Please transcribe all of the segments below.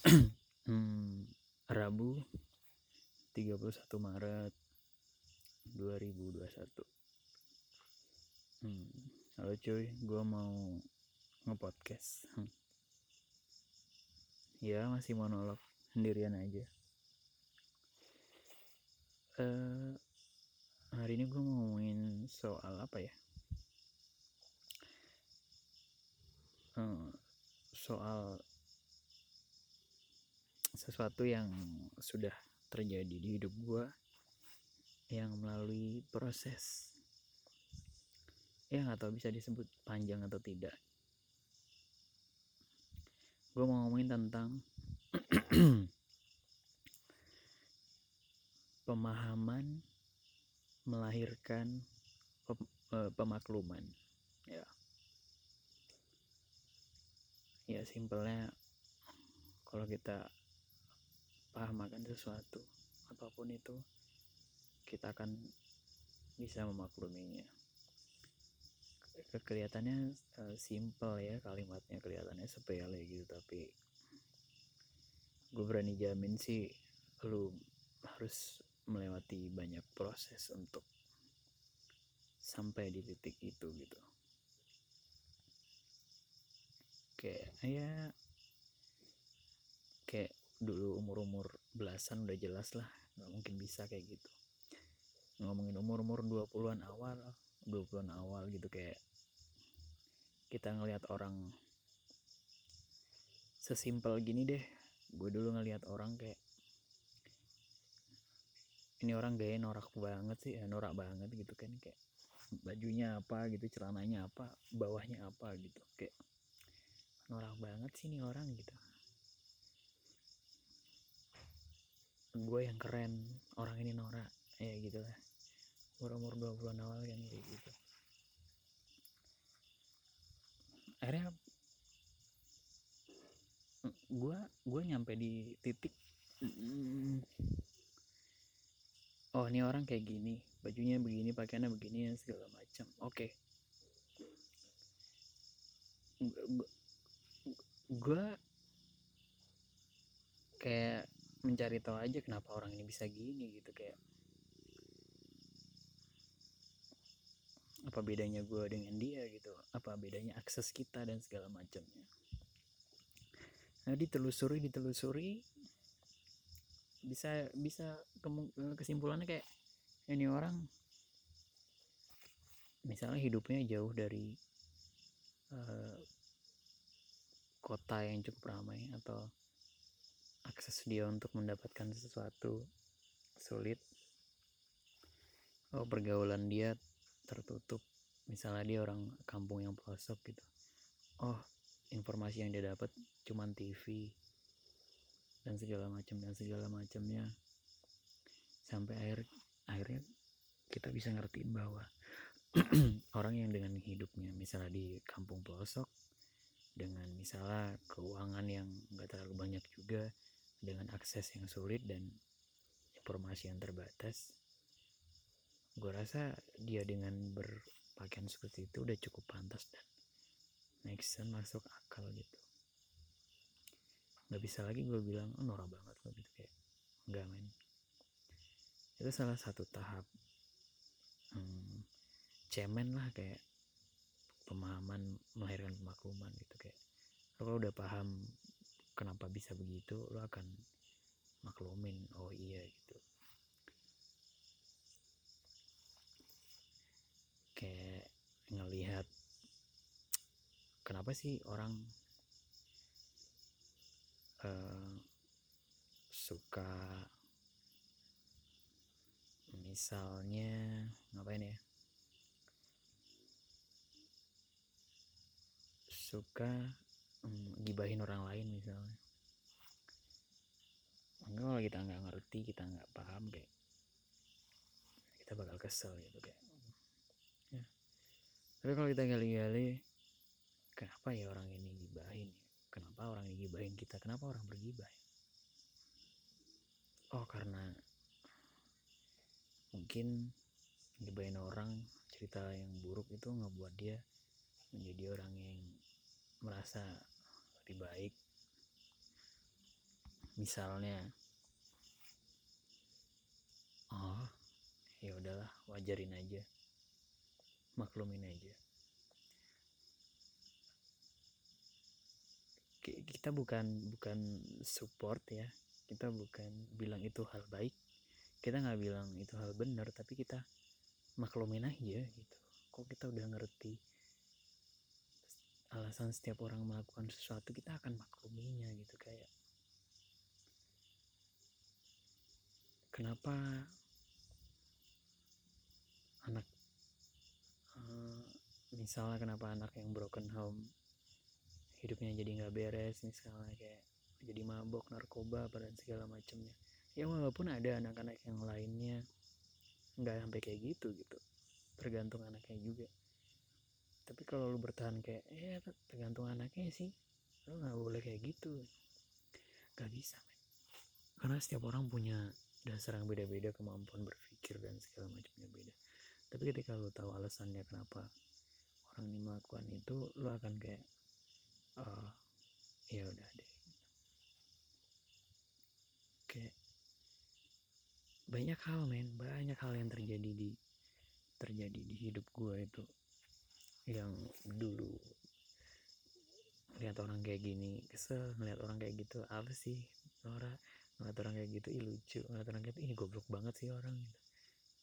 hmm, Rabu 31 Maret 2021 hmm, Halo cuy, gue mau ngepodcast. Hmm. Ya masih monolog sendirian aja. Uh, Hari ini gue mau ngomongin soal apa ya? Uh, Soal sesuatu yang sudah terjadi di hidup gue yang melalui proses ya nggak tahu bisa disebut panjang atau tidak. Gue mau ngomongin tentang pemahaman melahirkan eh, pemakluman ya. Ya simpelnya kalau kita paham akan sesuatu apa pun itu kita akan bisa memakluminya. Kelihatannya uh, simple ya kalimatnya kelihatannya sepele gitu tapi gue berani jamin sih lu harus melewati banyak proses untuk sampai di titik itu gitu. Kayak ya kayak dulu umur-umur belasan udah jelas lah nggak mungkin bisa kayak gitu. Ngomongin umur-umur 20-an awal 20-an awal gitu kayak kita ngelihat orang sesimpel gini deh. Gue dulu ngelihat orang kayak ini orang gaya norak banget sih ya norak banget gitu kan kayak bajunya apa gitu celananya apa bawahnya apa gitu kayak norak banget sih ini orang gitu gue yang keren orang ini norak ya gitu lah. Umur umur 20 awal kan kayak gitu. Akhirnya gue gue nyampe di titik oh ini orang kayak gini bajunya begini pakaiannya begini segala macam. Oke. Okay. gue kayak mencari tahu aja kenapa orang ini bisa gini gitu kayak apa bedanya gue dengan dia gitu apa bedanya akses kita dan segala macamnya. Nah ditelusuri ditelusuri bisa bisa kesimpulannya kayak ini orang misalnya hidupnya jauh dari uh, kota yang cukup ramai atau akses dia untuk mendapatkan sesuatu sulit. Oh pergaulan dia tertutup. Misalnya dia orang kampung yang pelosok gitu. Oh informasi yang dia dapat cuman TV dan segala macam dan segala macamnya. Sampai akhir akhirnya kita bisa ngertiin bahwa orang yang dengan hidupnya misalnya di kampung pelosok dengan misalnya keuangan yang nggak terlalu banyak juga dengan akses yang sulit dan informasi yang terbatas gue rasa dia dengan berpakaian seperti itu udah cukup pantas dan make sense masuk akal gitu. Nggak bisa lagi gue bilang oh, norak banget lo gitu kayak enggak men. Itu salah satu tahap hmm, cemen lah kayak pemahaman melahirkan pemakluman gitu kayak lo udah paham kenapa bisa begitu lo akan maklumin oh iya gitu. Kayak ngelihat kenapa sih orang uh, suka misalnya ngapain ya suka hmm, gibahin orang lain misalnya. Enggak kalau kita nggak ngerti kita nggak paham kayak kita bakal kesel gitu kayak ya. tapi kalau kita gali-gali kenapa ya orang ini gibahin? Kenapa orang ini gibahin kita? Kenapa orang bergibah? Oh karena mungkin gibahin orang cerita yang buruk itu ngebuat dia menjadi orang yang merasa lebih baik. Misalnya oh ya udahlah wajarin aja maklumin aja. Kita bukan bukan support ya kita bukan bilang itu hal baik kita nggak bilang itu hal benar tapi kita maklumin aja gitu. Kok kita udah ngerti alasan setiap orang melakukan sesuatu kita akan makluminya gitu kayak kenapa anak uh, misalnya kenapa anak yang broken home hidupnya jadi nggak beres misalnya kayak jadi mabok narkoba dan segala macamnya. Ya walaupun ada anak-anak yang lainnya nggak sampai kayak gitu gitu tergantung anaknya juga tapi kalau lu bertahan kayak eh tergantung anaknya sih. Lu nggak boleh kayak gitu. Nggak bisa men. Karena setiap orang punya dasar yang beda-beda kemampuan berpikir dan segala macamnya beda. Tapi ketika lu tahu alasannya kenapa orang ini melakukan itu lu akan kayak oh ya udah deh. Kayak banyak hal men. Banyak hal yang terjadi di terjadi di hidup gue itu yang dulu. Lihat orang kayak gini kesel ngeliat orang kayak gitu. Apa sih Nora? Ngeliat orang kayak gitu ih lucu. Ngeliat orang kayak gitu ih goblok banget sih orang gitu.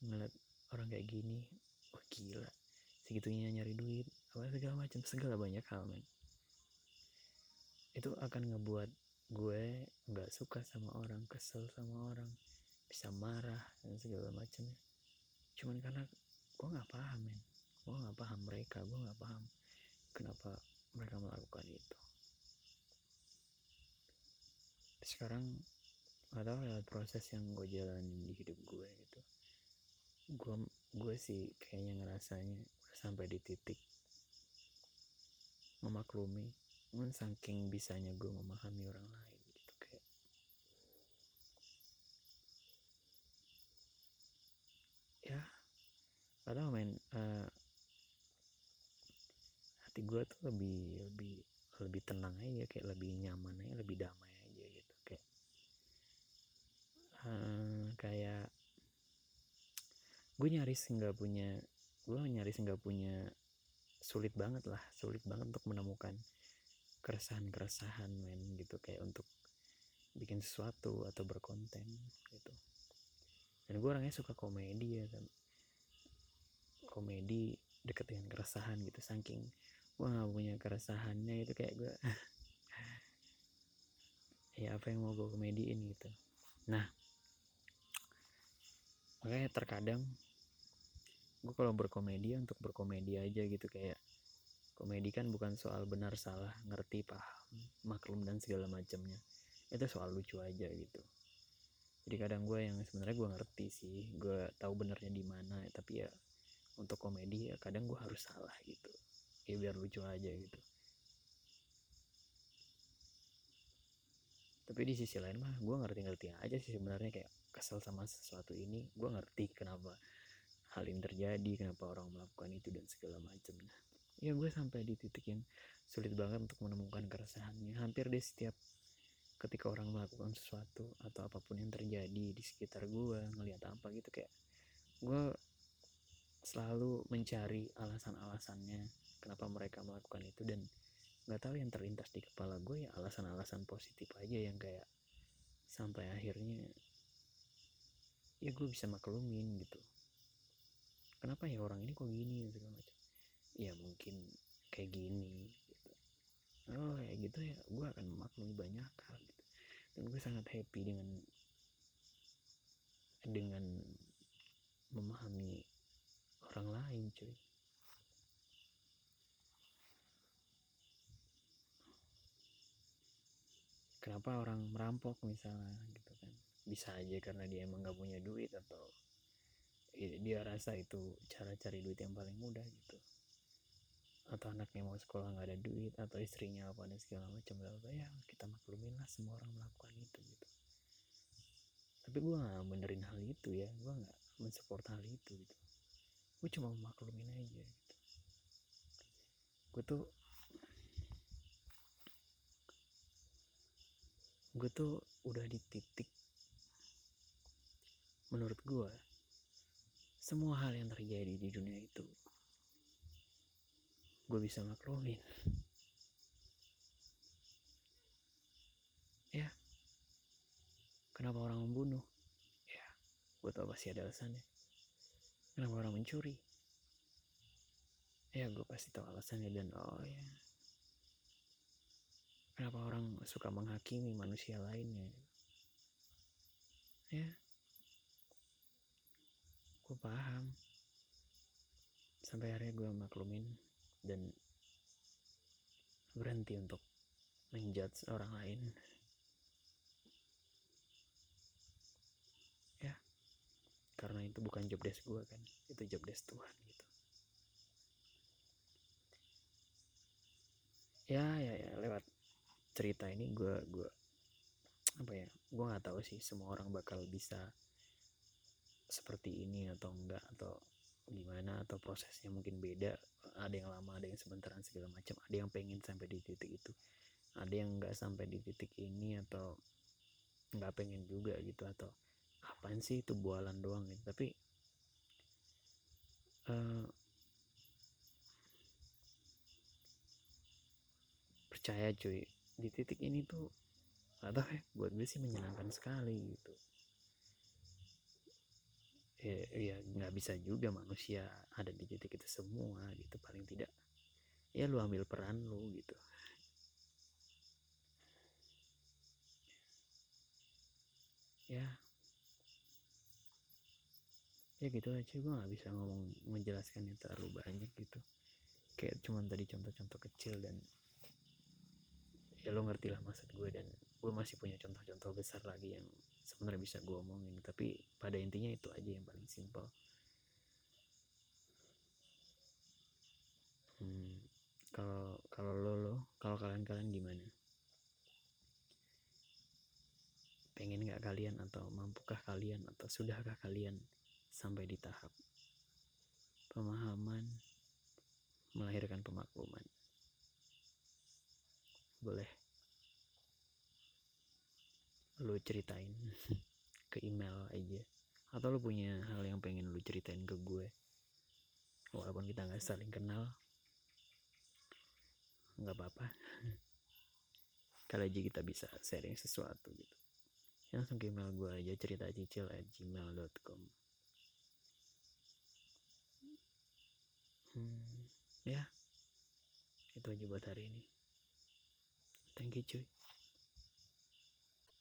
Ngeliat orang kayak gini wah gila. Segitunya nyari duit apa segala macam segala banyak hal men. Itu akan ngebuat gue nggak suka sama orang kesel sama orang bisa marah dan segala macamnya cuman karena gue nggak paham men gue nggak paham mereka gue nggak paham kenapa mereka melakukan itu. Sekarang gak tau lewat proses yang gue jalanin di hidup gue gitu. Gue gue sih kayaknya ngerasanya sampai di titik memaklumi cuman saking bisanya gue memahami orang lain gitu kayak ya gak tau men. Uh, hati gue tuh lebih lebih lebih tenang aja kayak lebih nyaman aja lebih damai aja gitu kayak uh, kayak gue nyaris nggak punya gue nyaris nggak punya sulit banget lah sulit banget untuk menemukan keresahan-keresahan men gitu kayak untuk bikin sesuatu atau berkonten gitu. Dan gue orangnya suka komedi ya kan komedi deket dengan keresahan gitu saking gue gak punya keresahannya itu kayak gue ya apa yang mau gue komediin gitu. Nah makanya terkadang gue kalau berkomedi untuk berkomedi aja gitu kayak komedi kan bukan soal benar salah ngerti paham maklum dan segala macamnya. Itu soal lucu aja gitu. Jadi kadang gue yang sebenarnya gue ngerti sih gue tahu benernya di mana tapi ya untuk komedi ya kadang gue harus salah gitu ya biar lucu aja gitu. Tapi di sisi lain mah gue ngerti-ngerti aja sih sebenarnya kayak kesel sama sesuatu ini. Gue ngerti kenapa hal ini terjadi kenapa orang melakukan itu dan segala macamnya ya gue sampai di titik yang sulit banget untuk menemukan keresahannya. Hampir di setiap ketika orang melakukan sesuatu atau apa pun yang terjadi di sekitar gue ngelihat apa gitu kayak gue selalu mencari alasan-alasannya kenapa mereka melakukan itu dan nggak tahu yang terlintas di kepala gue ya alasan-alasan positif aja yang kayak sampai akhirnya ya gue bisa maklumin gitu. Kenapa ya orang ini kok gini segala macam. Ya mungkin kayak gini gitu. oh ya gitu ya gue akan memaklumi banyak hal gitu. Dan gue sangat happy dengan dengan memahami orang lain cuy kenapa orang merampok misalnya gitu kan. Bisa aja karena dia emang gak punya duit atau dia rasa itu cara cari duit yang paling mudah gitu. Atau anaknya mau sekolah nggak ada duit atau istrinya apa dan segala macam bla ya kita maklumin lah semua orang melakukan itu gitu. Tapi gue nggak benerin hal itu ya gue nggak mensupport hal itu gitu. Gue cuma maklumin aja gitu. Gue tuh gue tuh udah di titik menurut gue semua hal yang terjadi di dunia itu gue bisa maklumin. Ya. Kenapa orang membunuh? Ya gue tau pasti ada alasannya. Kenapa orang mencuri? Ya gue pasti tahu alasannya dan oh ya kenapa orang suka menghakimi manusia lainnya? Ya. Gue paham. Sampai akhirnya gue maklumin dan berhenti untuk menjudge orang lain. Ya. Karena itu bukan job desk gue kan itu job desk Tuhan gitu. Ya ya ya lewat cerita ini gue gue apa ya gue nggak tahu sih semua orang bakal bisa seperti ini atau enggak atau gimana atau prosesnya mungkin beda. Ada yang lama ada yang sebentaran segala macam. Ada yang pengen sampai di titik itu. Ada yang nggak sampai di titik ini atau nggak pengen juga gitu atau apaan sih itu bualan doang gitu. Tapi uh, percaya cuy di titik ini tuh atau ya buat gue sih menyenangkan sekali gitu. Ya, ya nggak bisa juga manusia ada di titik itu semua gitu paling tidak ya lu ambil peran lu gitu. Ya. Ya gitu aja gue nggak bisa ngomong menjelaskannya terlalu banyak gitu. Kayak cuman tadi contoh-contoh kecil dan ya lo ngerti lah maksud gue dan gue masih punya contoh-contoh besar lagi yang sebenarnya bisa gue omongin. Tapi pada intinya itu aja yang paling simpel. Hmm, kalau kalau lo lo kalau kalian kalian gimana? Pengen nggak kalian atau mampukah kalian atau sudahkah kalian sampai di tahap pemahaman melahirkan pemakluman boleh. Lu ceritain ke email aja. Atau lu punya hal yang pengen lu ceritain ke gue. Walaupun kita nggak saling kenal. Nggak apa-apa. Kali aja kita bisa sharing sesuatu gitu. Ya, langsung ke email gue aja cerita cicil at gmail.com hmm, ya. Itu aja buat hari ini thank you cuy